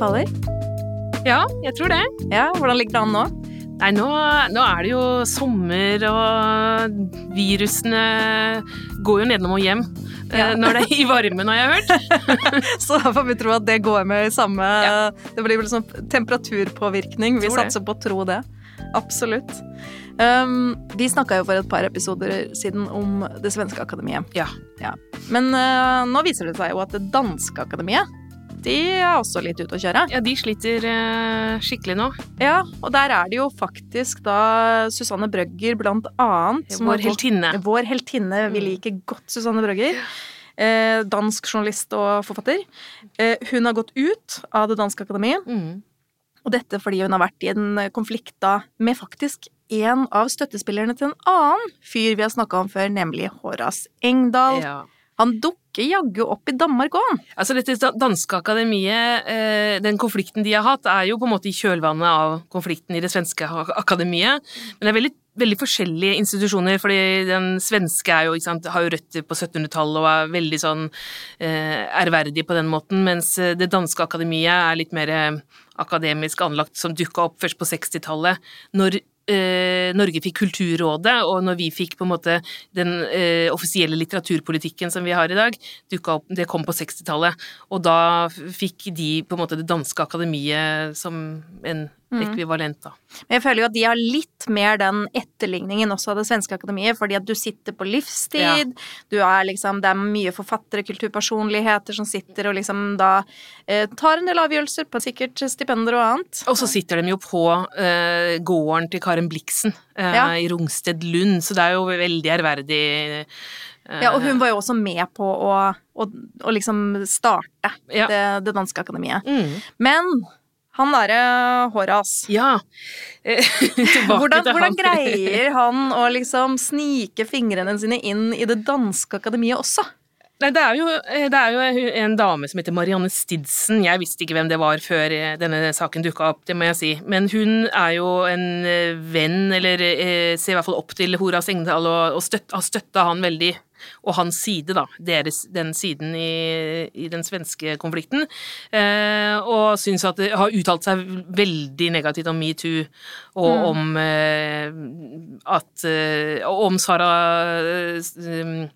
faller? Ja, jeg tror det. Ja, Hvordan ligger det an nå? Nei, nå, nå er det jo sommer, og virusene går jo nedenom og hjem. eh, Ja. Når det er i varmen, har jeg hørt. Så da får vi tro at det går med i samme Ja. Det blir vel sånn temperaturpåvirkning. Vi satser på å tro det. Absolutt. Um, vi snakka jo for et par episoder siden om det svenske akademiet. Ja. Men uh, nå viser det seg jo at det danske akademiet de er også litt ute å kjøre. Ja, de sliter eh, skikkelig nå. Ja, og der er det jo faktisk da Susanne Brøgger blant annet. som Vår heltinne. Vår heltinne. Vi Mm. liker godt Susanne Brøgger. Eh, dansk journalist og forfatter. Eh, hun har gått ut av Det danske akademiet. Mm. Og dette fordi hun har vært i en konflikt da med faktisk en av støttespillerne til en annen fyr vi har snakka om før, nemlig Horace Engdahl. Ja. Han dukker jaggu opp i Danmark òg. Altså dette danske akademiet, eh, den konflikten de har hatt, er jo på en måte i kjølvannet av konflikten i det svenske akademiet. Men det er veldig, veldig forskjellige institusjoner, fordi den svenske jo, sant, har jo røtter på 1700-tallet og er veldig sånn eh, ærverdig på den måten, mens eh, det danske akademiet er litt mer akademisk anlagt, som dukka opp først på 60-tallet, når eh, Norge fikk Kulturrådet, og når vi fikk på en måte den eh, offisielle litteraturpolitikken som vi har i dag, opp, det kom på 60-tallet. Og da fikk de på en måte det danske akademiet som en ekvivalent, da. Men jeg føler jo at de har litt mer den etterligningen også av det svenske akademiet, fordi at du sitter på livstid, Ja. du er liksom, det er mye forfattere, kulturpersonligheter som sitter og liksom da eh, tar en del avgjørelser på sikkert stipender og annet. Og så sitter de jo på eh, gården til Karen Bliksen eh, Ja. i Rungsted Lund, så det er jo veldig ærverdig. eh, Ja, og hun var jo også med på å, å, å liksom starte Ja. det, det danske akademiet. Mm. Men han derre Horas. Ja. Eh, hvordan, hvordan greier han å liksom snike fingrene sine inn i det danske akademiet også? Nei, det er, jo, eh, det er jo en dame som heter Marianne Stidsen. Jeg visste ikke hvem det var før eh, denne saken dukka opp, det må jeg si. Men hun er jo en eh, venn, eller eh, ser i hvert fall opp til Horas Engdahl og, og støtt, har støtta han veldig. Og hans side, da. Deres, den siden i, i den svenske konflikten. Eh, og syns at det har uttalt seg veldig negativt om metoo og om eh, at eh, og Om Sara eh,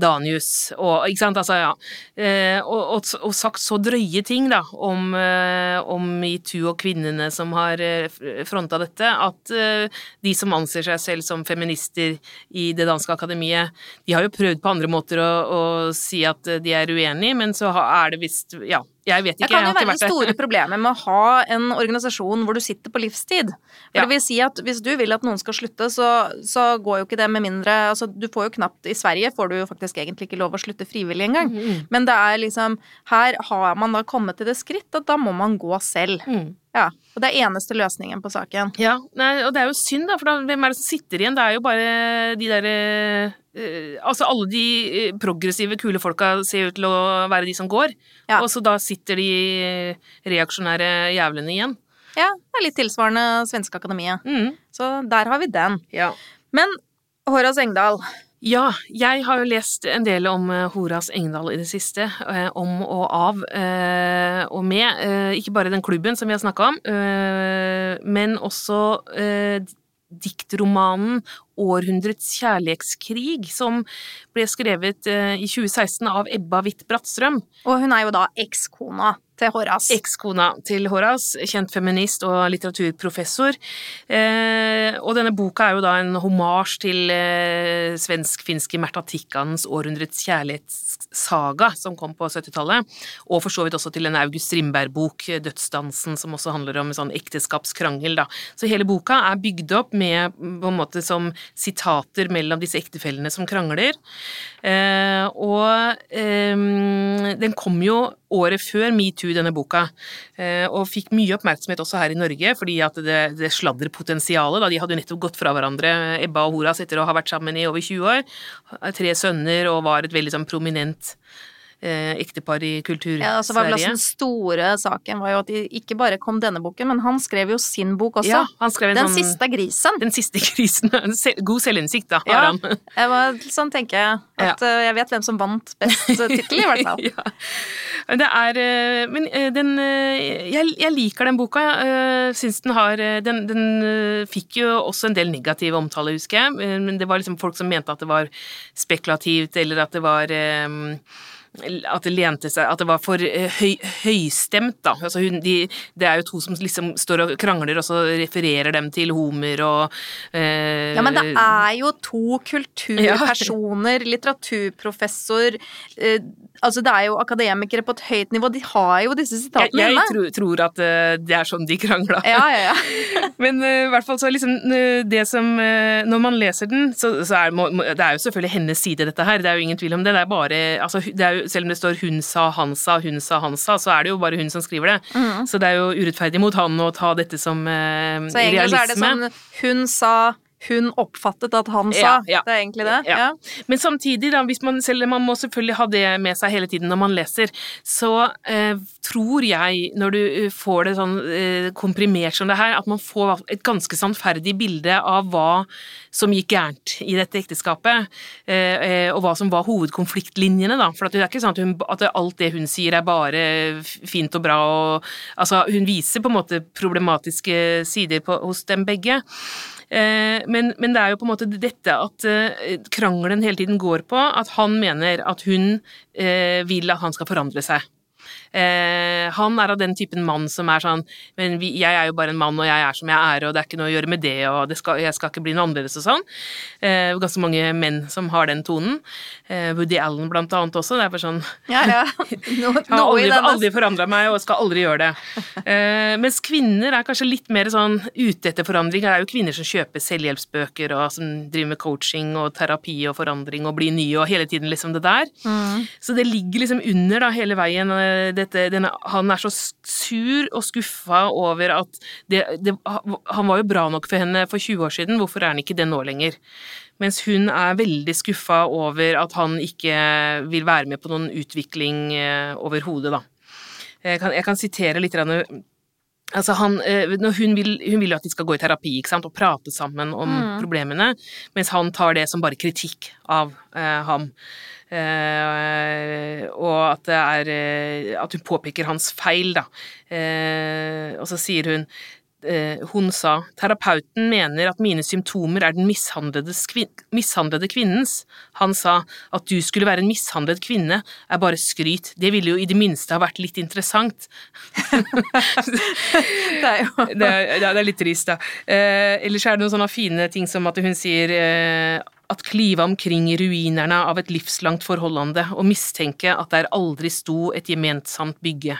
Danius og Ikke sant, altså, ja. Eh, og, og, og sagt så drøye ting, da, om, eh, om metoo og kvinnene som har eh, fronta dette, at de som anser seg selv som feminister i det danske akademiet, de har jo prøvd på andre måter å, å si at de er uenige, men så er det visst Ja, jeg vet Det kan jo være ikke det store problemet med å ha en organisasjon hvor du sitter på livstid. For Ja. det vil si at hvis du vil at noen skal slutte, så, så går jo ikke det med mindre Altså, du får jo knapt I Sverige får du jo faktisk egentlig ikke lov å slutte frivillig engang. Mm, Men det er liksom Her har man da kommet til det skritt at da må man gå selv. Mm. Ja. Og det er eneste løsningen på saken. Ja, nei, og det er jo synd, da, for da, hvem er det som sitter igjen? Det er jo bare de derre eh, Altså, alle de eh, progressive, kule folka ser ut til å være de som går, Ja. og så da sitter de reaksjonære jævlene igjen. Ja, det er litt tilsvarende Svenske Akademiet. Mm. Så der har vi den. Ja. Men Horas Engdahl, Ja, jeg har jo lest en del om eh, Horas Engdahl i det siste. eh, om og av eh, og med. eh, ikke bare den klubben som vi har snakka om, eh, men også eh, diktromanen 'Århundrets kjærlighetskrig', som ble skrevet eh, i 2016 av Ebba Witt Brattstrøm. og hun er jo da ekskona til Horace. Ekskona til Horace, kjent feminist og litteraturprofessor. Eh, og denne boka er jo da en homasj til eh, svensk-finske Märtha Tikkanens 'Århundrets kjærlighetssaga', som kom på 70-tallet. Og for så vidt også til en August Strindberg-bok, 'Dødsdansen', som også handler om en sånn ekteskapskrangel, da. Så hele boka er bygd opp med på en måte som sitater mellom disse ektefellene som krangler. Eh, og eh, den kom jo året før metoo, denne boka, eh, og fikk mye oppmerksomhet også her i Norge, fordi at det, det sladderpotensialet da de hadde jo nettopp gått fra hverandre, Ebba og Horas, etter å ha vært sammen i over 20 år, tre sønner, og var et veldig sånn prominent eh, ektepar i Kultur-Sverige. Ja, altså var vel altså Den store saken var jo at de ikke bare kom denne boken, men han skrev jo sin bok også. Ja, han skrev en Den sånn, siste grisen. Den siste grisen. God selvinnsikt, da, har Ja, han. jeg var, sånn tenker jeg at ja. jeg vet hvem som vant best tittel, i hvert fall. ja. Det er eh, Men eh, den eh, jeg, jeg liker den boka. Jeg syns den har eh, Den, den eh, fikk jo også en del negative omtaler, husker jeg. Eh, Men det var liksom folk som mente at det var spekulativt, eller at det var eh, at det lente seg At det var for eh, høy, høystemt, da. Altså hun, de, det er jo to som liksom står og krangler, og så refererer dem til Homer og eh, Ja, men det er jo to kulturpersoner, litteraturprofessor eh, Altså, det er jo akademikere på et høyt nivå, de har jo disse sitatene jeg jeg tror, tror at eh, det er sånn de krangla. Ja, ja, ja. Men eh, i hvert fall så liksom det som uh, Når man leser den, så, så er må- det er jo selvfølgelig hennes side, dette her. Det er jo ingen tvil om det. Det er bare altså, det er jo, Selv om det står 'hun sa, han sa, hun sa, han sa', så er det jo bare hun som skriver det. Så det er jo urettferdig mot han å ta dette som eh, Så egentlig så er det sånn hun sa, hun oppfattet at han sa. Ja, ja. Det er egentlig det. Ja. Men samtidig, da, hvis man, selv man må selvfølgelig ha det med seg hele tiden når man leser, så eh, tror jeg, når du eh, får det sånn eh, komprimert som det her, at man får et ganske sannferdig bilde av hva som gikk gærent i dette ekteskapet, eh, eh, og hva som var hovedkonfliktlinjene, da. For at det er ikke sånn at, hun, at alt det hun sier er bare fint og bra, og altså, hun viser på en måte problematiske sider på, hos dem begge. Eh, Men, men det er jo på en måte dette at eh, krangelen hele tiden går på at han mener at hun eh, vil at han skal forandre seg. Eh, han er av den typen mann som er sånn Men vi, jeg er jo bare en mann, og jeg er som jeg er, og det er ikke noe å gjøre med det, og det skal, jeg skal ikke bli noe annerledes og sånn. Eh, ganske mange menn som har den tonen. Eh, Woody Allen blant annet også. Det er bare sånn Ja, ja. No, har aldri, aldri forandra meg og skal aldri gjøre det. Eh, mens kvinner er kanskje litt mer sånn ute etter forandring. Det er jo kvinner som kjøper selvhjelpsbøker og som driver med coaching og terapi og forandring og blir nye og hele tiden liksom det der. Mm. Så det ligger liksom under da hele veien eh, dette, denne, Han er så sur og skuffa over at det, det, Han var jo bra nok for henne for 20 år siden, hvorfor er han ikke det nå lenger? Mens hun er veldig skuffa over at han ikke vil være med på noen utvikling eh, overhodet, da. Jeg kan, jeg kan sitere litt Altså han, eh, når hun, vil, hun vil jo at de skal gå i terapi og prate sammen om problemene, mens han tar det som bare kritikk av eh, ham. Eh, og at det er eh, At hun påpeker hans feil, da. Eh, og så sier hun hun sa terapeuten mener at mine symptomer er den mishandlede kvinnens. Han sa at du skulle være en mishandlet kvinne er bare skryt, det ville jo i det minste ha vært litt interessant. Det er jo Det er, det er litt trist, da. Eh, ellers er det noen sånne fine ting som at hun sier eh, at klive omkring i ruinerne av et livslangt forholdende og mistenke at der aldri sto et gemensamt bygge.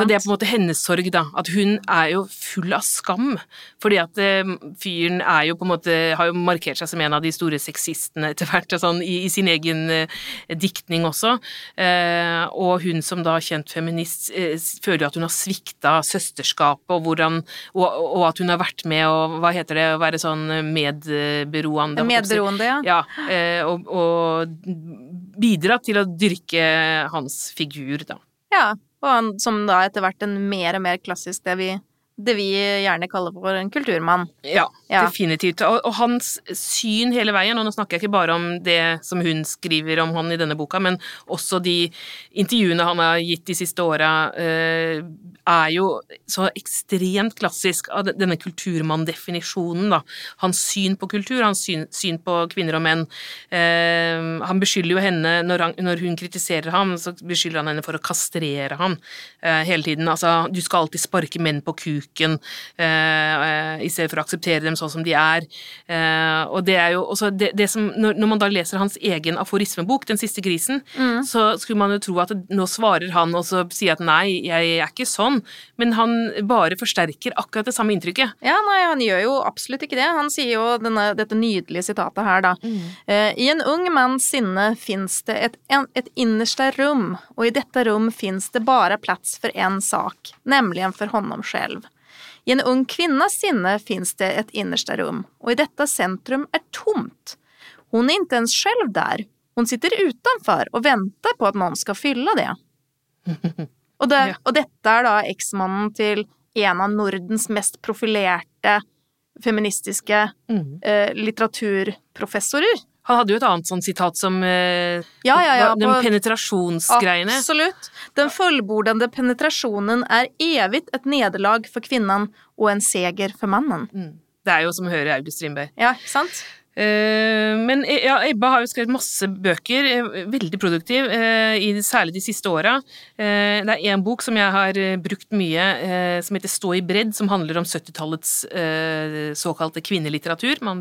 Så det er på en måte hennes sorg, da. At hun er jo full av skam. Fordi at eh, fyren er jo på en måte Har jo markert seg som en av de store sexistene etter hvert, sånn, i, i sin egen eh, diktning også. Eh, og hun som da kjent feminist eh, føler jo at hun har svikta søsterskapet, og, hvordan, og, og at hun har vært med å Hva heter det? Å være sånn medberoende. Medberoende, ja. Ja, eh, og, og bidra til å dyrke hans figur, da. ja. Og som da etter hvert en mer og mer klassisk det vi, det vi gjerne kaller for en kulturmann. Ja, Ja. definitivt. Og, og hans syn hele veien, og nå snakker jeg ikke bare om det som hun skriver om han i denne boka, men også de intervjuene han har gitt de siste åra, eh, er jo så ekstremt klassisk av denne kulturmann-definisjonen, da. Hans syn på kultur, hans syn, syn på kvinner og menn. Eh, han beskylder jo henne, når, han, når hun kritiserer ham, så beskylder han henne for å kastrere ham eh, hele tiden. Altså, du skal alltid sparke menn på kuken eh, eh, i stedet for å akseptere dem sånn som de er. Eh, og det er jo også det, det som når, man da leser hans egen aforismebok, Den siste grisen, så skulle man jo tro at nå svarer han og så sier at nei, jeg er ikke sånn, men han bare forsterker akkurat det samme inntrykket. Ja, nei, han gjør jo absolutt ikke det. Han sier jo denne, dette nydelige sitatet her, da. Eh, I en ung manns sinne fins det et, en, et innerste rom, og i dette rom fins det bare plass for en sak, nemlig for honom selv. I en ung kvinnas sinne fins det et innerste rum, og i detta centrum er tomt. Hon är inte ens själv där. Hon sitter utenfor og venter på at noen skal fylle det. Og, det, og dette er da eksmannen til en av Nordens mest profilerte feministiske Mm. eh, litteraturprofessorer. Han hadde jo et annet sånn sitat som eh, Ja, ja, ja. Den penetrasjonsgreiene. Absolutt. Den fullbordende penetrasjonen er evig et nederlag for kvinnen og en seger for mannen. Mm. Det er jo som hører August Strindberg. Ja, ikke sant? Eh, men eh, ja, Ebba har jo skrevet masse bøker, eh, veldig produktiv, eh, i, særlig de siste åra. Eh, det er én bok som jeg har brukt mye, som heter Stå i bredd, som handler om 70-tallets eh, såkalte kvinnelitteratur. Man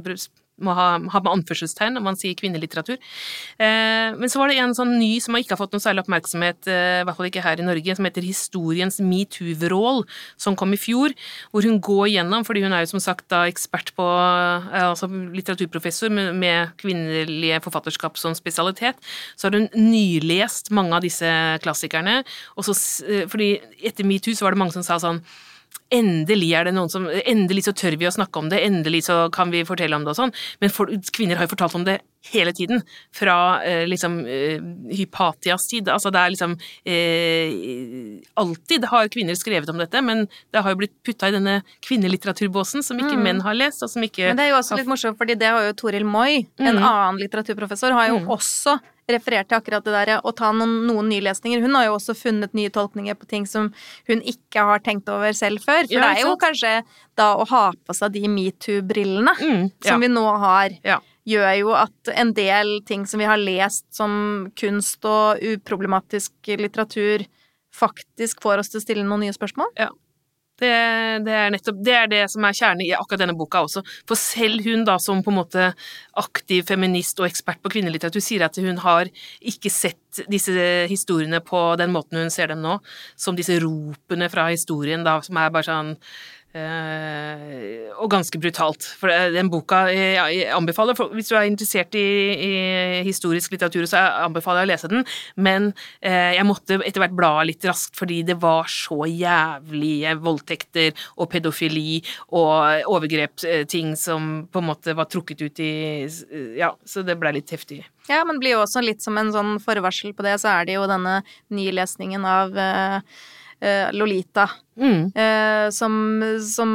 må ha, ha med anførselstegn når man sier kvinnelitteratur. Eh, men så var det en sånn ny som ikke har fått noe særlig oppmerksomhet, eh, i hvert fall ikke her i Norge, som heter Historiens metoo-vrål, som kom i fjor, hvor hun går gjennom, fordi hun er jo som sagt da ekspert på eh, altså litteraturprofessor med, med kvinnelige forfatterskap som spesialitet, så har hun nylest mange av disse klassikerne, og så, eh, fordi etter metoo så var det mange som sa sånn Endelig er det noen som Endelig så tør vi å snakke om det, endelig så kan vi fortelle om det og sånn. Men for, kvinner har jo fortalt om det hele tiden. Fra eh, liksom eh, Hypatias tid. Altså det er liksom eh, Alltid har kvinner skrevet om dette, men det har jo blitt putta i denne kvinnelitteraturbåsen som ikke Mm. menn har lest, og som ikke Men det er jo også litt morsomt, fordi det har jo Toril Moi, en Mm. annen litteraturprofessor, har jo Mm. også referert til akkurat det der å ta noen, noen nylesninger. Hun har jo også funnet nye tolkninger på ting som hun ikke har tenkt over selv før. For Ja, det er jo kanskje da å ha på seg de metoo-brillene mm, ja. som vi nå har, Ja. gjør jo at en del ting som vi har lest som kunst og uproblematisk litteratur, faktisk får oss til å stille noen nye spørsmål. Det, det er nettopp det er det som er kjernen i akkurat denne boka også. For selv hun da som på en måte aktiv feminist og ekspert på kvinnelitteratur sier at hun har ikke sett disse historiene på den måten hun ser dem nå, som disse ropene fra historien da, som er bare sånn eh, og ganske brutalt. For den boka jeg, jeg anbefaler, for, hvis du er interessert i, i historisk litteratur, så jeg anbefaler jeg å lese den, men uh, jeg måtte etter hvert bla litt raskt, fordi det var så jævlige voldtekter og pedofili og overgrepsting som på en måte var trukket ut i Ja, så det ble litt heftig. Ja, men det blir jo også litt som en sånn forvarsel på det, så er det jo denne nylesningen av eh, eh, Lolita, Mm. eh, som, som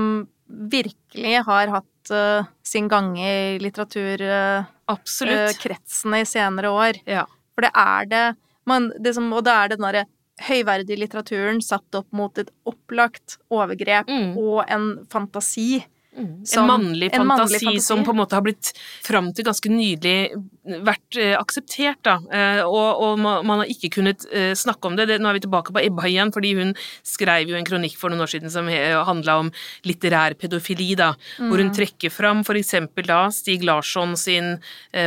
virkelig har hatt eh, sin gang i litteraturkretsene i senere år. Ja. For det er det, man, det som, Og det er den derre høyverdige litteraturen satt opp mot et opplagt overgrep Mm. og en fantasi. En Som- mannlig en mannlig fantasi. som på en måte har blitt fram til ganske nydelig vært eh, akseptert, da. Eh, og, og man, har ikke kunnet eh, snakke om det. Nå er vi tilbake på Ebba igjen, fordi hun skrev jo en kronikk for noen år siden som handla om litterær pedofili, da. Hvor hun trekker fram eksempel da Stig Larsson sin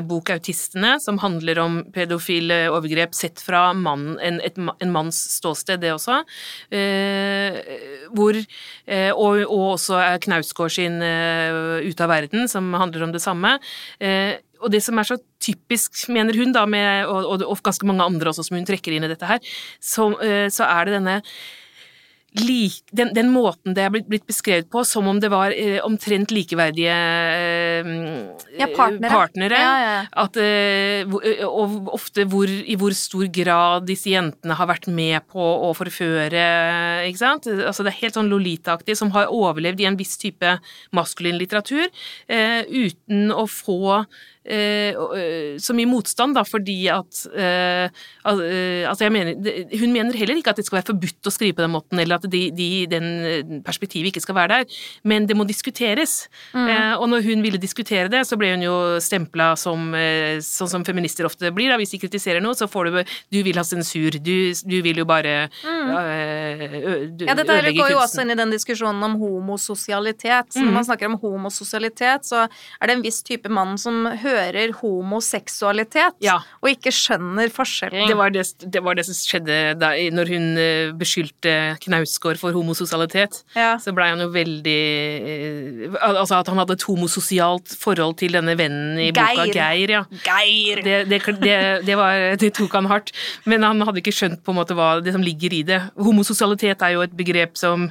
bok 'Autistene', som handler om pedofile overgrep sett fra mann, en, et, en manns ståsted, det også. Hvor og, og også Knausgård sin 'Ute av verden', som handler om det samme. Eh, og det som er så typisk, mener hun, da, med, og, og, og ganske mange andre også som hun trekker inn i dette her, så, eh, så er det denne den, den måten det er blitt, beskrevet på, som om det var eh, omtrent likeverdige eh, Ja, partnere. partnere. Ja, ja. At, eh, eh, og ofte hvor, i hvor stor grad disse jentene har vært med på å forføre, ikke sant? Altså det er helt sånn Lolita-aktig, som har overlevd i en viss type maskulin litteratur, eh, uten å få så mye motstand, da, fordi at eh, al- eh, Altså, jeg mener Hun mener heller ikke at det skal være forbudt å skrive på den måten, eller at de, de, den eh, perspektivet ikke skal være der, men det må diskuteres. Eh, og når hun ville diskutere det, så ble hun jo stempla som eh, sånn som feminister ofte blir. Da. Hvis de kritiserer noe, så får du Du vil ha sensur. Du, du vil jo bare eh, ø- du, Ja, dette går jo kunsten. også inn i den diskusjonen om homososialitet. Så når man snakker om homososialitet, så er det en viss type mann som hører homoseksualitet, Ja. og ikke skjønner forskjellen. Det var det, det var det som skjedde da, når hun eh, beskyldte Knausgård for homososialitet. ja. Så blei han jo veldig eh, Altså at han hadde et homososialt forhold til denne vennen i boka, Geir. Geir. ja. Geir! Det, det, det, det, var, det tok han hardt, men han hadde ikke skjønt på en måte hva det som ligger i det. Homososialitet er jo et begrep som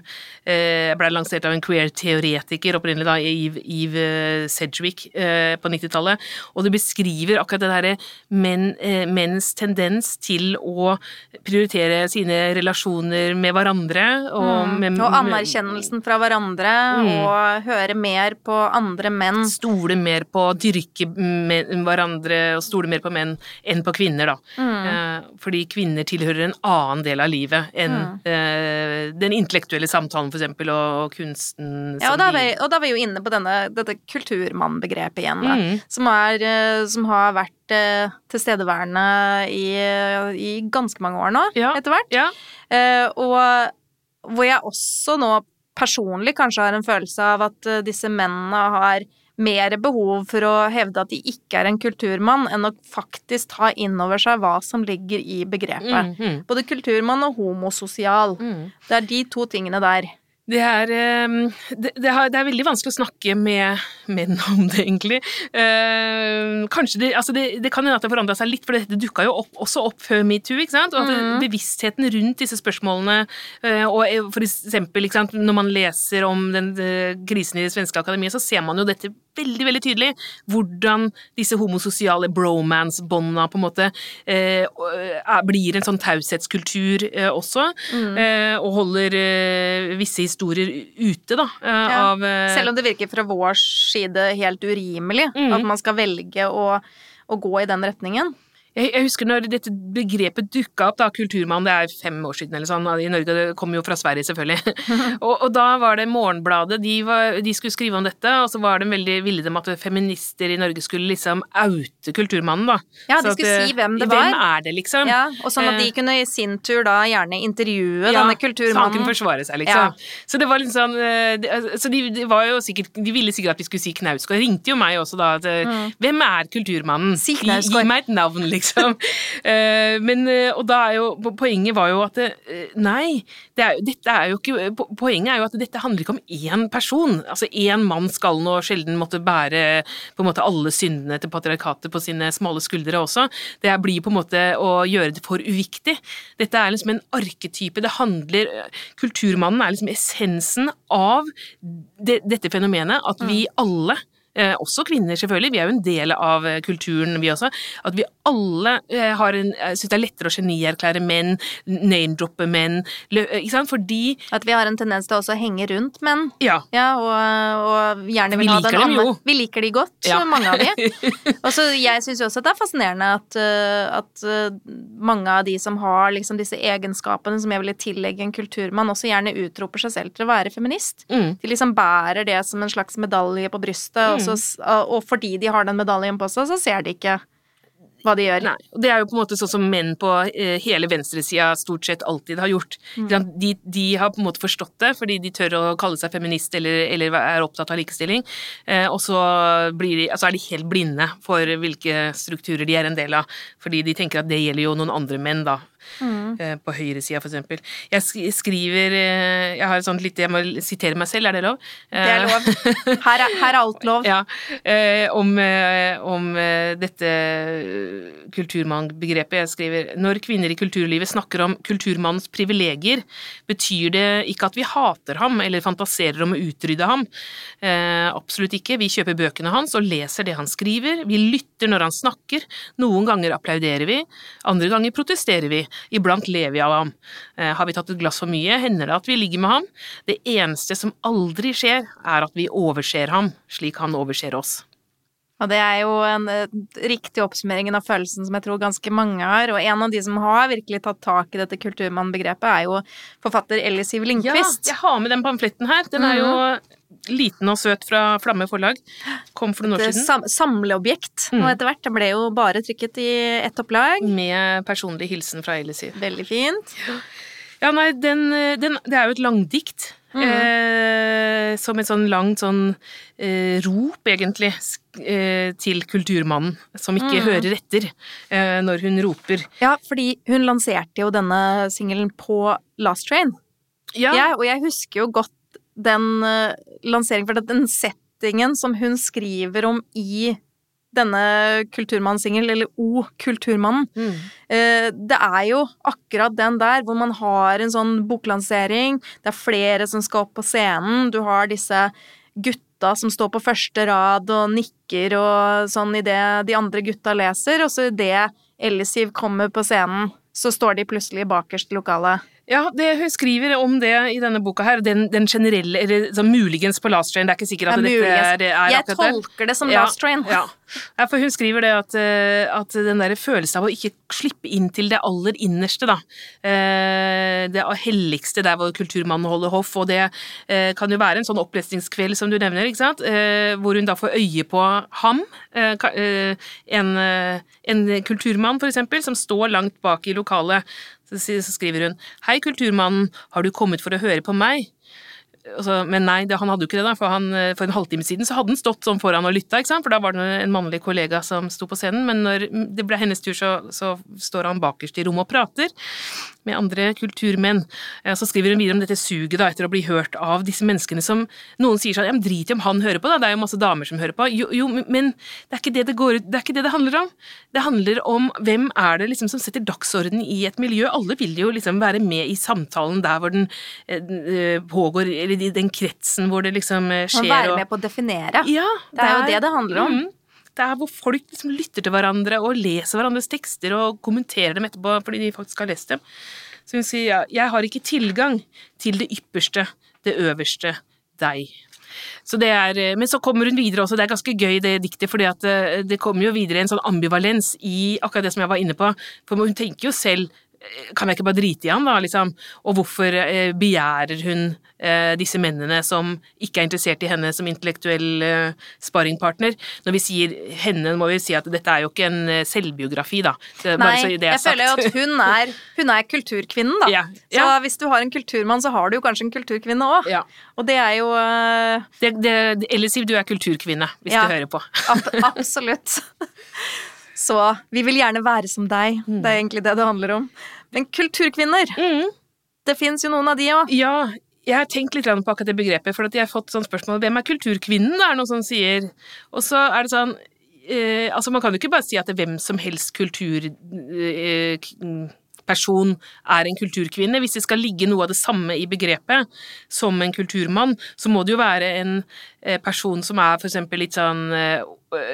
eh, ble lansert av en queer-teoretiker opprinnelig, da, Eve, Eve Sedgwick, eh, på 90-tallet, og det beskriver akkurat det derre men, eh, menns tendens til å prioritere sine relasjoner med hverandre. Og, Mm. med, Og anerkjennelsen fra hverandre, Mm. og høre mer på andre menn. Stole mer på, dyrke men, hverandre og stole mer på menn enn på kvinner, da. Mm. Eh, fordi kvinner tilhører en annen del av livet enn Mm. eh, den intellektuelle samtalen, for eksempel, og, kunsten. Ja, og da er vi, og da er vi jo inne på denne, dette kulturmannbegrepet igjen, da. Mm. Som, er, eh, som har vært eh, tilstedeværende i, i ganske mange år nå, Ja. etter hvert. Ja. Eh, og hvor jeg også nå personlig kanskje har en følelse av at eh, disse mennene har mer behov for å hevde at de ikke er en kulturmann, enn å faktisk ta inn over seg hva som ligger i begrepet. Mm, mm, Både kulturmann og homososial. mm. Det er de to tingene der. Det er, eh, det, det, det er veldig vanskelig å snakke med menn om det, egentlig. Eh, kanskje det, altså det, det kan hende at det forandra seg litt, for dette dukka jo opp, også opp før metoo. ikke sant? Og at Mhm. bevisstheten rundt disse spørsmålene, eh, og eh, for eksempel ikke sant, når man leser om den eh, krisen i det svenske akademiet, så ser man jo dette veldig veldig tydelig. Hvordan disse homososiale bromance-bånda på en måte eh, blir en sånn taushetskultur eh, også, Mm. eh, og holder visse historier ute, da, eh, Ja, av eh, Selv om det virker fra vår side helt urimelig mm. at man skal velge å, å gå i den retningen. Jeg, jeg husker når dette begrepet dukka opp, da, kulturmann, det er fem år siden eller sånn, i Norge, det kom jo fra Sverige selvfølgelig, og, og da var det Morgenbladet, de, var, de skulle skrive om dette, og så var de veldig ville de at feminister i Norge skulle liksom oute kulturmannen, da. Ja, Så de skulle at, si hvem det var. Hvem er det, liksom? Ja, og sånn at de Eh. kunne i sin tur da gjerne intervjue Ja, denne Så han kunne forsvare seg, liksom. Så det var litt sånn eh, Så de, de var jo sikkert De ville sikkert at vi skulle si Knausgård. Ringte jo meg også da at mm. Hvem er kulturmannen? Si Knausgård. gi meg et navn, liksom. Eh, men eh, Og da er jo Poenget var jo at det, eh, Nei, det er, dette er jo ikke Poenget er jo at dette handler ikke om én person. Altså én mann skal nå sjelden måtte bære på en måte alle syndene til patriarkatet på sine smale skuldre også. Det blir på en måte å gjøre det for uviktig. Dette er liksom en arketype. Det handler Kulturmannen er liksom essensen av det, dette fenomenet, at vi alle Eh, også kvinner, selvfølgelig. Vi er jo en del av eh, kulturen, vi også. At vi alle eh, har en, eh, syns det er lettere å genierklære menn, name-droppe menn, eh, ikke sant? Fordi At vi har en tendens til også å henge rundt menn. Ja. Ja, og, og gjerne Vi ha den andre. jo. Vi liker de godt, Ja. mange av de. Og så jeg syns jo også at det er fascinerende at, at mange av de som har liksom disse egenskapene som jeg ville tillegge en kulturmann, også gjerne utroper seg selv til å være feminist. Mm. De liksom bærer det som en slags medalje på brystet, og, så, og fordi de har den medaljen på seg, så ser de ikke hva de gjør. Nei, og det er jo på en måte sånn som menn på eh, hele venstresida stort sett alltid har gjort. De, de har på en måte forstått det, fordi de tør å kalle seg feminist eller, eller er opptatt av likestilling. Eh, og så blir de, altså er de helt blinde for hvilke strukturer de er en del av, fordi de tenker at det gjelder jo noen andre menn, da. Eh, på høyresida, for eksempel. Jeg skriver eh, Jeg har et sånt lite Jeg må sitere meg selv, er det lov? Det er Eh, lov. Her er, her er alt lov. ja, eh, om, eh, om eh, dette kulturmannbegrepet. Jeg skriver når kvinner i kulturlivet snakker om kulturmannens privilegier, betyr det ikke at vi hater ham eller fantaserer om å utrydde ham. Eh, absolutt ikke. Vi kjøper bøkene hans og leser det han skriver. Vi lytter når han snakker. Noen ganger applauderer vi, andre ganger protesterer vi. Iblant lever vi av ham. Eh, har vi tatt et glass for mye, hender det at vi ligger med ham. Det eneste som aldri skjer, er at vi overser ham, slik han overser oss. Og det er jo en eh, riktig oppsummering av følelsen som jeg tror ganske mange har. Og en av de som har virkelig tatt tak i dette kulturmannbegrepet, er jo forfatter Ellie Siv Ja, jeg har med den pamfletten her. Den er jo liten og søt fra Flamme forlag. Kom for noen år siden. sam samleobjekt. Mm. Og etter hvert, det ble jo bare trykket i ett opplag. Med personlig hilsen fra Elise. Veldig fint. Ja, nei, den, den Det er jo et langdikt. Eh, som et sånn langt sånn eh, rop, egentlig, eh, til kulturmannen, som ikke hører etter eh, når hun roper. Ja, fordi hun lanserte jo denne singelen på Last Train. Ja, Ja, og jeg husker jo godt den uh, lanseringen, for den settingen som hun skriver om i denne kulturmannssingelen, eller O Kulturmannen, Mm. eh, det er jo akkurat den der hvor man har en sånn boklansering, det er flere som skal opp på scenen, du har disse gutta som står på første rad og nikker og sånn idet de andre gutta leser, og så idet Ellisiv kommer på scenen, så står de plutselig bakerst i lokalet. Ja, det, hun skriver om det i denne boka her. Den, den generelle Eller muligens på Last Train, det er ikke sikkert at Ja, dette er er, Jeg det. tolker det som Ja, Last Train. Ja. ja, for hun skriver det at, eh, at den der følelsen av å ikke slippe inn til det aller innerste, da. Eh, Det helligste der hvor kulturmannen holder hoff, og det eh, kan jo være en sånn opplesningskveld som du nevner, ikke sant, hvor hun da får øye på ham, en, en kulturmann for eksempel, som står langt bak i lokalet. Så så skriver hun Hei, kulturmannen, har du kommet for å høre på meg? Men nei, han hadde jo ikke det, da, for, han, eh, for en halvtime siden så hadde han stått sånn foran og lytta, for da var det en mannlig kollega som sto på scenen, men når det ble hennes tur, så, så står han bakerst i rommet og prater med andre kulturmenn. Eh, Så skriver hun videre om dette suget da, etter å bli hørt av disse menneskene som noen sier sånn, ja, drit i om han hører på, da, det er jo masse damer som hører på. Jo, jo men det er ikke det det går ut, det er ikke det det handler om. Det handler om hvem er det liksom som setter dagsorden i et miljø. Alle vil jo liksom være med i samtalen der hvor den eh, eh, pågår, eller i den kretsen hvor det liksom skjer. Man være med på å definere. ja, Det er jo det det handler om. Mm. Det er hvor folk liksom lytter til hverandre og leser hverandres tekster og kommenterer dem etterpå fordi de faktisk har lest dem. Så hun sier ja, jeg har ikke tilgang til det ypperste, det øverste, deg. Så det er, eh, men så kommer hun videre også, det er ganske gøy det diktet, at eh, det kommer jo videre en sånn ambivalens i akkurat det som jeg var inne på. For hun tenker jo selv kan jeg ikke bare drite i han, da, liksom? Og hvorfor eh, begjærer hun eh, disse mennene som ikke er interessert i henne som intellektuell eh, sparringpartner? Når vi sier henne, må vi si at dette er jo ikke en selvbiografi, da. Nei, så det jeg føler jo at hun er, hun er kulturkvinnen, da. Ja, Så hvis du har en kulturmann, så har du jo kanskje en kulturkvinne òg. Ja. Og det er jo uh... Det, det, eller Siv, du er kulturkvinne, hvis Ja. du hører på. ab absolutt. Så vi vil gjerne være som deg. Det er egentlig det det handler om. Men kulturkvinner, Mm. det fins jo noen av de òg. Ja, jeg har tenkt litt på akkurat det begrepet, for at jeg har fått sånn spørsmål hvem er kulturkvinnen, det er noen som sier. Og så er det sånn eh, Altså, man kan jo ikke bare si at det er hvem som helst kultur... eh, person er en kulturkvinne. Hvis det skal ligge noe av det samme i begrepet som en kulturmann, så må det jo være en eh, person som er for eksempel litt sånn eh,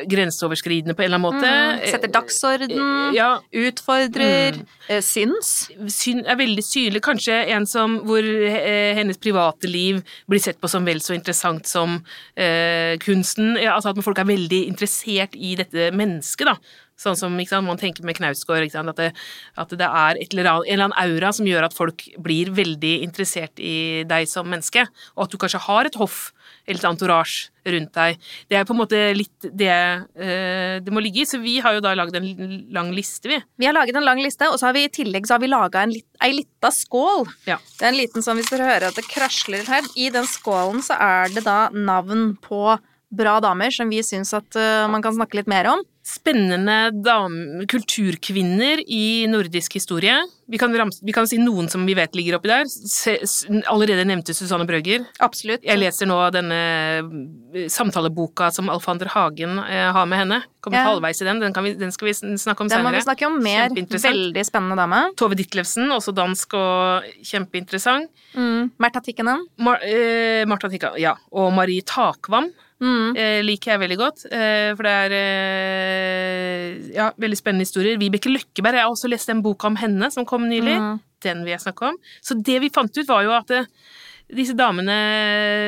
grenseoverskridende på en eller annen måte. Mm, setter dagsorden, Eh, Ja, utfordrer, Mm. syns. syn, er veldig synlig. Kanskje en som hvor hennes private liv blir sett på som vel så interessant som uh, kunsten. Ja, altså at folk er veldig interessert i dette mennesket, da. Sånn som sant, man tenker med Knausgård, at, det, at det er et eller annet, en eller annen aura som gjør at folk blir veldig interessert i deg som menneske, og at du kanskje har et hoff eller et entourage rundt deg. Det er på en måte litt det eh, det må ligge i, så vi har jo da lagd en lang liste, vi. Vi har laget en lang liste, og så har vi i tillegg så har vi laga ei lita skål. Ja. Det er en liten sånn, hvis dere hører at det krasler litt her. I den skålen så er det da navn på bra damer som vi syns at eh, man kan snakke litt mer om. spennende dam kulturkvinner i nordisk historie. Vi kan, ramse, vi kan si noen som vi vet ligger oppi der. Se, allerede nevnte Susanne Brøgger. Absolutt. Jeg leser nå denne eh, samtaleboka som Alfander Hagen eh, har med henne. Kommer Ja. halvveis i den. Den, kan vi, den skal vi snakke om Den må vi snakke om mer. Veldig spennende dame. Tove Ditlevsen, også dansk og kjempeinteressant. Mm. Märtha Tikkanen. Mar eh, Martha Tikkenen, ja. Og Marie Takvam. Mm. eh, liker jeg veldig godt. Eh, for det er eh, ja, veldig spennende historier. Vibeke Løkkeberg, jeg har også lest en bok om henne som kom nylig. Mm. Den vil jeg snakke om. Så det vi fant ut, var jo at eh, disse damene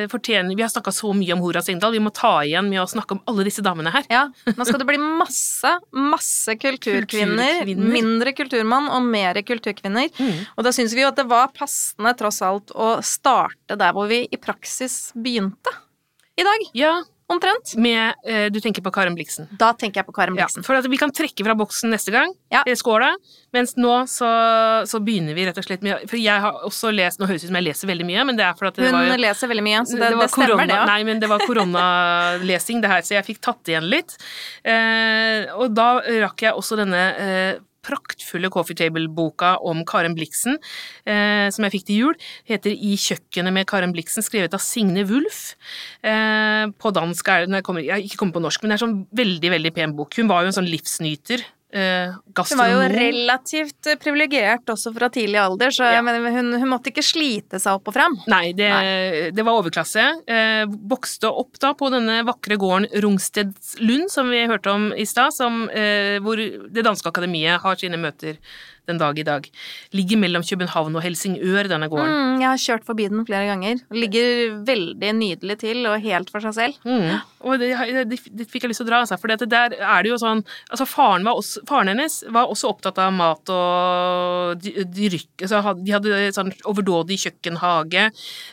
fortjener Vi har snakka så mye om Hora Sigdal, vi må ta igjen med å snakke om alle disse damene her. Ja, nå skal det bli masse, masse kulturkvinner. Kulturkvinner. Mindre kulturmann og mer kulturkvinner. Mm. Og da syns vi jo at det var passende, tross alt, å starte der hvor vi i praksis begynte. I dag, Ja, omtrent. med eh, Du tenker på Karen Blixen. Da tenker jeg på Karen Ja, for at vi kan trekke fra boksen neste gang, Ja. eh, skåla, mens nå så, så begynner vi rett og slett med For jeg har også lest Nå høres det ut som jeg leser veldig mye, men det er for at det Hun var jo leser veldig mye, så det, det det, stemmer, korona, det òg. Nei, men det var koronalesing, det her, så jeg fikk tatt igjen litt. Eh, og da rakk jeg også denne eh, praktfulle Coffee Table-boka om Karen Blixen, eh, som jeg fikk til jul. Heter I kjøkkenet med Karen Blixen, skrevet av Signe Wulf. Eh, på dansk er det, jeg, kommer, ikke kommet på norsk, men det er sånn veldig, veldig pen bok. Hun var jo en sånn livsnyter. Eh, Hun var jo relativt eh, privilegert også fra tidlig alder, så Ja. mener, hun, hun måtte ikke slite seg opp og fram. Nei, det, det var overklasse. Eh, vokste opp da på denne vakre gården Rungstedslund, som vi hørte om i stad, som, eh, hvor Det danske akademiet har sine møter den dag i dag. Ligger mellom København og Helsingør, denne gården. Mm, jeg har kjørt forbi den flere ganger. Ligger veldig nydelig til og helt for seg selv. Mm. Og det, det, det fikk jeg lyst til å dra, altså. For der er det jo sånn Altså, faren, var også, faren hennes var også opptatt av mat og dy- dyrk altså, De hadde sånn overdådig kjøkkenhage,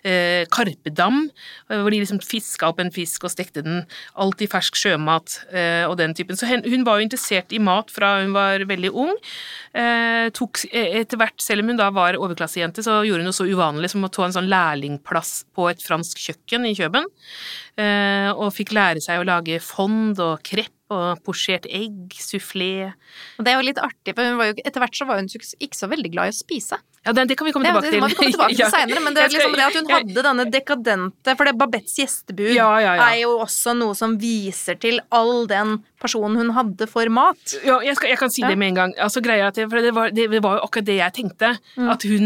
eh, karpedam, eh, hvor de liksom fiska opp en fisk og stekte den. Alltid fersk sjømat eh, og den typen. Så hun, hun var jo interessert i mat fra hun var veldig ung. Eh, tok eh, etter hvert, selv om hun da var overklassejente, så gjorde hun noe så uvanlig som å ta en sånn lærlingplass på et fransk kjøkken i Kjøben. Eh, og fikk lære seg å lage fond og krepp og posjert egg, sufflé. Og det er jo litt artig, for jo, etter hvert så var hun ikke så veldig glad i å spise. Ja, det, det kan vi komme Det, tilbake det til. må vi komme tilbake til senere, men det er liksom det at hun hadde denne dekadente For det Babettes gjestebud Ja, ja, ja. er jo også noe som viser til all den personen hun hadde for mat. Ja, jeg, skal, jeg kan si Ja. det med en gang. Altså, greia er at for det, var, det var jo akkurat det jeg tenkte. Mm. At hun,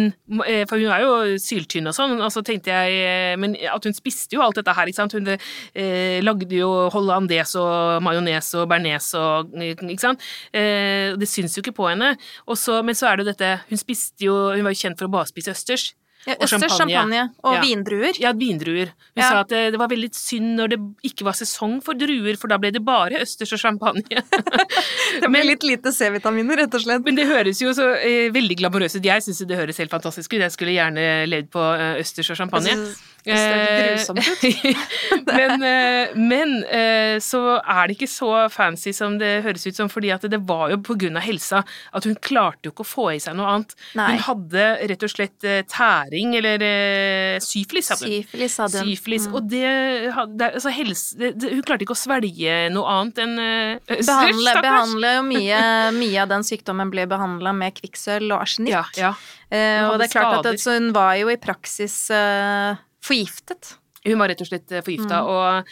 eh, For hun er jo syltynn og sånn, og så tenkte jeg eh, Men at hun spiste jo alt dette her, ikke sant. Hun eh, lagde jo hollandes og majones og bearnés og Ikke sant. Eh, det syns jo ikke på henne. Og så, men så er det jo dette Hun spiste jo Hun var jo kjent for å bare spise østers. Ja, Og Østers champagne. champagne og Ja. vindruer. Ja, vindruer. Hun Ja. sa at det, det var veldig synd når det ikke var sesong for druer, for da ble det bare østers og champagne. Det ble litt lite C-vitaminer, rett og slett. Men det høres jo så eh, veldig glamorøst ut. Jeg syns det høres helt fantastisk ut. Jeg skulle gjerne levd på eh, østers og champagne. Jeg synes det ser grusomt ut. men eh, men eh, så er det ikke så fancy som det høres ut som, fordi at det var jo av helsa at hun klarte jo ikke å få i seg noe annet. Nei. Hun hadde rett og slett eh, tæring, eller eh, syfilis, hadde hun. Syfilis hadde hun. Syfilis. Mm. Og det, hadde- altså helse, det, Hun klarte ikke å svelge noe annet enn eh, Behandle, behandle jo mye, mye av den sykdommen ble behandla med kvikksølv og arsenikk. Ja, ja. Eh, og det er klart at skader. hun var jo i praksis eh, forgiftet. Hun var rett og slett forgifta, Mm. og eh,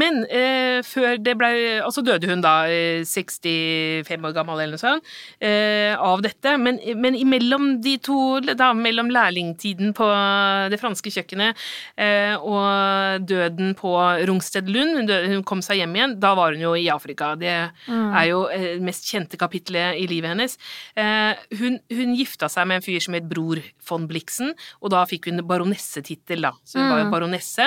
Men eh, før det blei Altså døde hun da, eh, 65 år gammel eller noe sånt, eh, av dette. Men, men imellom de to, da, mellom lærlingtiden på det franske kjøkkenet eh, og døden på Rungsted Lund, hun, kom seg hjem igjen, da var hun jo i Afrika. Det Mm. er jo eh, det mest kjente kapitlet i livet hennes. Eh, hun, hun gifta seg med en fyr som het Bror von Blixen, og da fikk hun baronessetittel, da. Så hun var jo Mm. baronesse.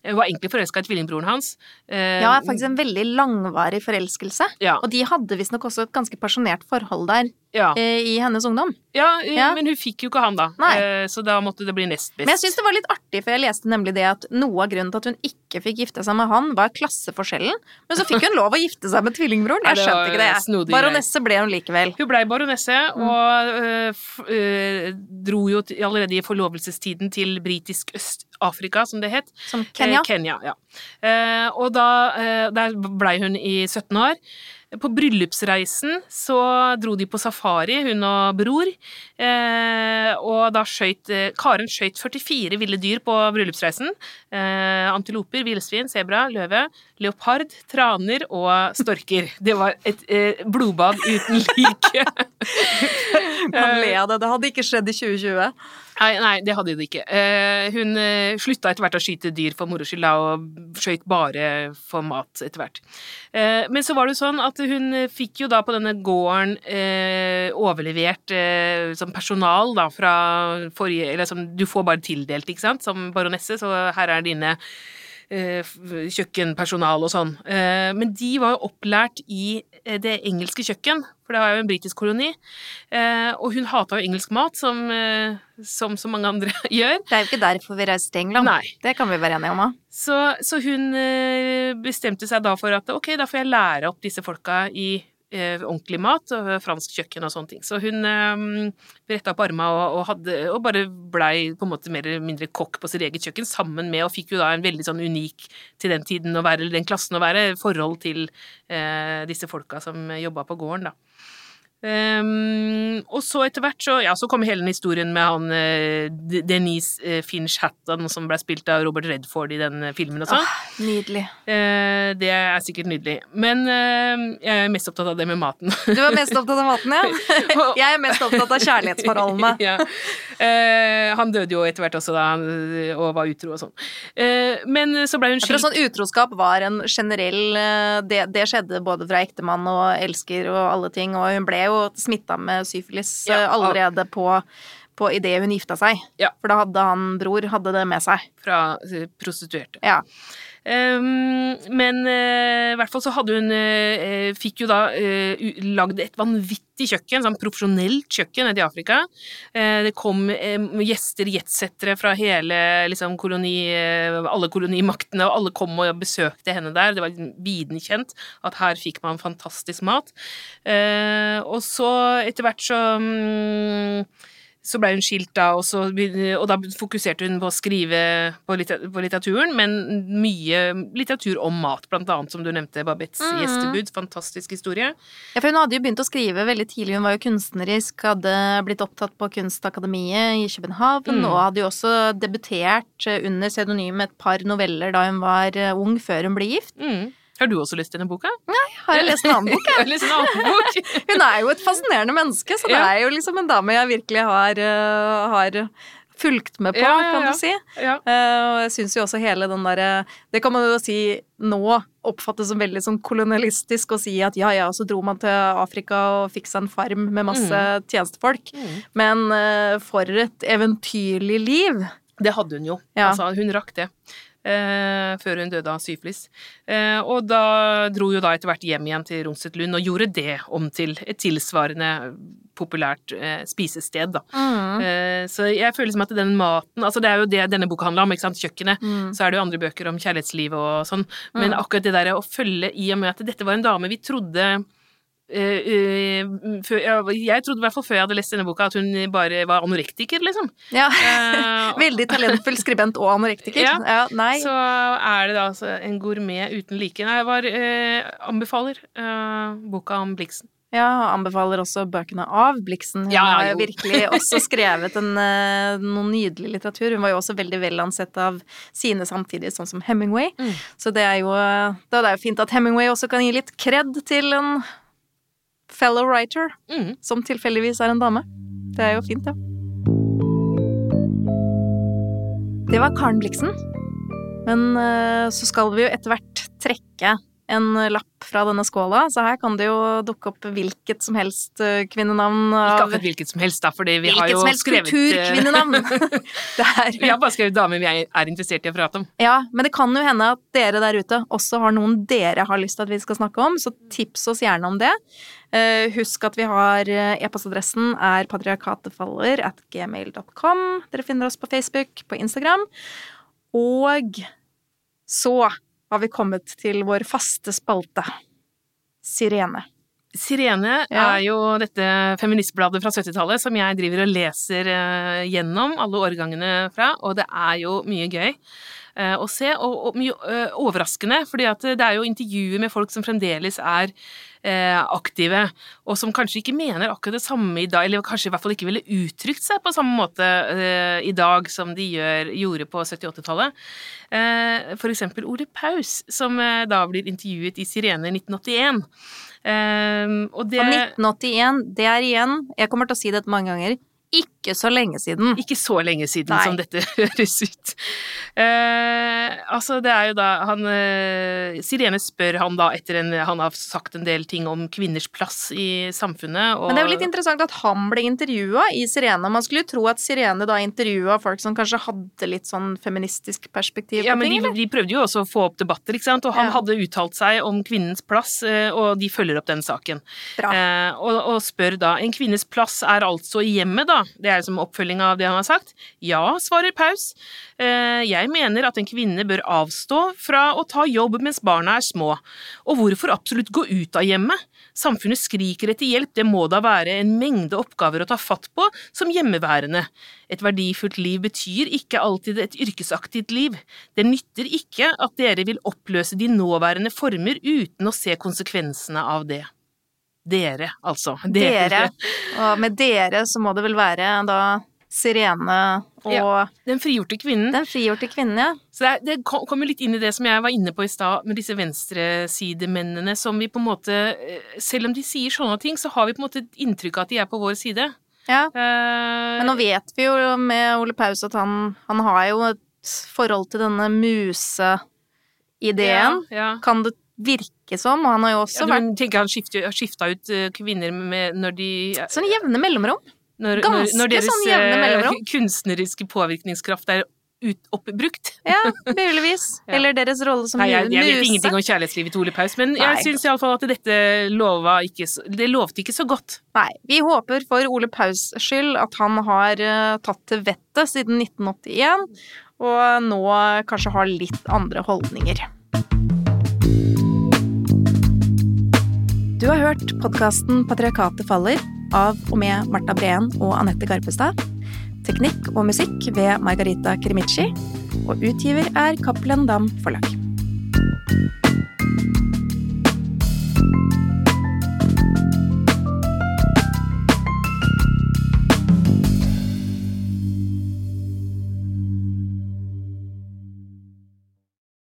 Hun var egentlig forelska i tvillingbroren hans. Eh, Ja, faktisk en veldig langvarig forelskelse. ja, Og de hadde visstnok også et ganske pasjonert forhold der ja. eh, i hennes ungdom. ja, eh, Ja. men hun fikk jo ikke han, da. Nei. Eh, så da måtte det bli nest best. Men jeg syns det var litt artig, for jeg leste nemlig det at noe av grunnen til at hun ikke fikk gifte seg med han, var klasseforskjellen. Men så fikk hun lov å gifte seg med tvillingbroren. Jeg skjønte ikke det. snodig. Baronesse ble hun likevel. Hun blei baronesse, Mm. og øh, øh, dro jo allerede i forlovelsestiden til britisk Øst-Afrika, som det het. Som Kenya. Kenya, ja. Eh, og da eh, Der blei hun i 17 år. På bryllupsreisen så dro de på safari, hun og bror. Eh, og da skjøt eh, Karen skjøt 44 ville dyr på bryllupsreisen. Eh, antiloper, villsvin, sebra, løve, leopard, traner og storker. Det var et eh, blodbad uten like. Kan le av det. Det hadde ikke skjedd i 2020. Nei, nei, det hadde det ikke. Eh, hun eh, slutta etter hvert å skyte dyr for moro skyld, og skøyt bare for mat etter hvert. Eh, men så var det jo sånn at hun eh, fikk jo da på denne gården eh, overlevert eh, som personal da fra forrige Eller som du får bare tildelt, ikke sant, som baronesse, så her er dine eh, kjøkkenpersonal og sånn. Eh, Men de var jo opplært i eh, det engelske kjøkken, for det var jo en britisk koloni. Eh, Og hun hata jo engelsk mat, som, eh, som så mange andre gjør. Det er jo ikke derfor vi reiste til England. Nei. Det kan vi være enige om. da. Så, så hun eh, bestemte seg da for at ok, da får jeg lære opp disse folka i ordentlig mat og fransk kjøkken og sånne ting. Så hun eh, bretta opp arma og, og, hadde, og bare blei på en måte mer eller mindre kokk på sitt eget kjøkken, sammen med, og fikk jo da en veldig sånn unik til den tiden å være, eller den klassen å være, forhold til eh, disse folka som jobba på gården, da. Um, og så etter hvert så, ja, så kom hele den historien med han uh, Denise uh, Finch Hatton som ble spilt av Robert Redford i den uh, filmen og sånn. Ah, nydelig. Uh, det er sikkert nydelig. Men jeg er mest opptatt av det med maten. du er mest opptatt av maten, ja? jeg er mest opptatt av kjærlighetsforholdene. ja. han døde jo etter hvert også da, og var utro og sånn. men så ble hun skilt. Jeg tror sånn utroskap var en generell det, det skjedde både fra ektemann og elsker og alle ting, og hun ble jo jo smitta med syfilis ja, eh, allerede på, på idet hun gifta seg. Ja. For da hadde han bror hadde det med seg. Fra eh, prostituerte. Ja. Um, men uh, i hvert fall så hadde hun uh, Fikk jo da lagd et vanvittig kjøkken, sånn profesjonelt kjøkken nede i Afrika. det kom gjester, jetsettere fra hele liksom, koloni Alle kolonimaktene, og alle kom og besøkte henne der. Det var liksom viden kjent at her fikk man fantastisk mat. og så etter hvert så um, så ble hun skilt da, og, så, og, da fokuserte hun på å skrive på, litteraturen, men mye litteratur om mat, blant annet, som du nevnte, Babettes mm. gjestebud. Fantastisk historie. Ja, for hun hadde jo begynt å skrive veldig tidlig, hun var jo kunstnerisk, hadde blitt opptatt på Kunstakademiet i København, mm. og hadde jo også debutert under pseudonym et par noveller da hun var ung, før hun ble gift. Mm. Har du også lest denne boka? Nei, har jeg lest en annen bok, jeg. en annen bok. Hun er jo et fascinerende menneske, så det ja. er jo liksom en dame jeg virkelig har, uh, har fulgt med på, ja, ja, kan du si. Uh, og jeg syns jo også hele den derre Det kan man jo si nå oppfattes som veldig sånn kolonialistisk å si at ja ja, så dro man til Afrika og fikk seg en farm med masse mm. tjenestefolk. Mm. Men uh, for et eventyrlig liv. Det hadde hun jo. Altså, hun rakk det. Eh, før hun døde av syfilis. Eh, og da dro jo da etter hvert hjem igjen til Romset Lund og gjorde det om til et tilsvarende populært eh, spisested, da. Mm. Eh, så jeg føler som at den maten Altså det er jo det denne boka handler om, ikke sant, kjøkkenet. Mm. Så er det jo andre bøker om kjærlighetsliv og sånn, men mm. akkurat det der å følge i og med at dette var en dame vi trodde jeg trodde i hvert fall før jeg hadde lest denne boka, at hun bare var anorektiker, liksom. Ja. Uh, Veldig talentfull skribent og anorektiker. Ja. ja. nei. Så er det da altså en gourmet uten like. Nei, jeg var, anbefaler boka om Blixen. Ja, anbefaler også bøkene av Blixen. Hun ja, har jo virkelig også skrevet en, noe nydelig litteratur. Hun var jo også veldig vel ansett av sine samtidig, sånn som Hemingway. Mm. Så det er, jo, det er jo fint at Hemingway også kan gi litt kred til en fellow writer, mm. som tilfeldigvis er en dame. Det er jo fint, ja. Det var Karen Blixen. Men uh, så skal vi jo etter hvert trekke en lapp fra denne skåla, så her kan det jo dukke opp hvilket som helst uh, kvinnenavn av Ikke akkurat hvilket som helst, da, fordi vi hvilket har jo skrevet Hvilket som helst kulturkvinnenavn! vi har bare skrevet damer vi er interessert i å prate om. Ja, men det kan jo hende at dere der ute også har noen dere har lyst til at vi skal snakke om, så tips oss gjerne om det. Uh, husk at vi har e-postadressen er patriarkatefaller at gmail.com. Dere finner oss på Facebook, på Instagram. Og så har vi kommet til vår faste spalte. Sirene. Sirene ja. er jo dette feministbladet fra 70-tallet som jeg driver og leser uh, gjennom alle årgangene fra, og det er jo mye gøy å se, og, mye uh, overraskende, for det er jo intervjuer med folk som fremdeles er aktive, og som kanskje ikke mener akkurat det samme i dag, eller kanskje i hvert fall ikke ville uttrykt seg på samme måte i dag som de gjør, gjorde på 70-80-tallet. for eksempel Ole Paus, som da blir intervjuet i Sirene 1981. Um, og det Og 1981, det er igjen Jeg kommer til å si dette mange ganger ikke så lenge siden. Ikke så lenge siden Nei. som dette høres ut. Eh, altså, det er jo da han eh, Sirene spør han da etter en Han har sagt en del ting om kvinners plass i samfunnet. Og... Men det er jo litt interessant at han ble intervjua i Sirene. Man skulle jo tro at Sirene da intervjua folk som kanskje hadde litt sånn feministisk perspektiv ja, på ting. Ja, men de, de, prøvde jo også å få opp debatter, ikke sant. Og han ja. hadde uttalt seg om kvinnens plass, eh, og de følger opp den saken. Eh, og, og spør da En kvinnes plass er altså i hjemmet, da. Det er som oppfølging av det han har sagt. Ja, svarer Paus. Eh, jeg mener at en kvinne bør avstå fra å ta jobb mens barna er små. Og hvorfor absolutt gå ut av hjemmet? Samfunnet skriker etter hjelp, det må da være en mengde oppgaver å ta fatt på som hjemmeværende. Et verdifullt liv betyr ikke alltid et yrkesaktivt liv. Det nytter ikke at dere vil oppløse de nåværende former uten å se konsekvensene av det. Dere, altså. Dere. Og med dere så må det vel være da Sirene og Ja. Den frigjorte kvinnen. den frigjorte kvinnen, ja. Så det, det kommer litt inn i det som jeg var inne på i stad, med disse venstresidemennene som vi på en måte eh, Selv om de sier sånne ting, så har vi på en måte et inntrykk av at de er på vår side. ja. Uh, Men nå vet vi jo med Ole Paus at han, han har jo et forhold til denne museideen. Ja, ja. Kan det virke som, og han har jo Ja, også du vært tenker han skifta ut eh, kvinner med når de sånn jevne mellomrom. når, ganske når deres sånn jevne eh, mellomrom. kunstneriske påvirkningskraft er ut, oppbrukt. Ja, muligvis. Ja. Eller deres rolle som Nei, jeg, jeg vet ingenting om kjærlighetslivet til Ole Paus, men Nei. jeg syns iallfall at dette lova ikke så, Det lovte ikke så godt. Nei. Vi håper for Ole Paus skyld at han har uh, tatt til vettet siden 1981, og nå kanskje har litt andre holdninger. Du har hørt podkasten 'Patriarkatet faller' av og med Marta Breen og Anette Garpestad. Teknikk og musikk ved Margarita Krimici. Og utgiver er Cappelen Dam Forlag.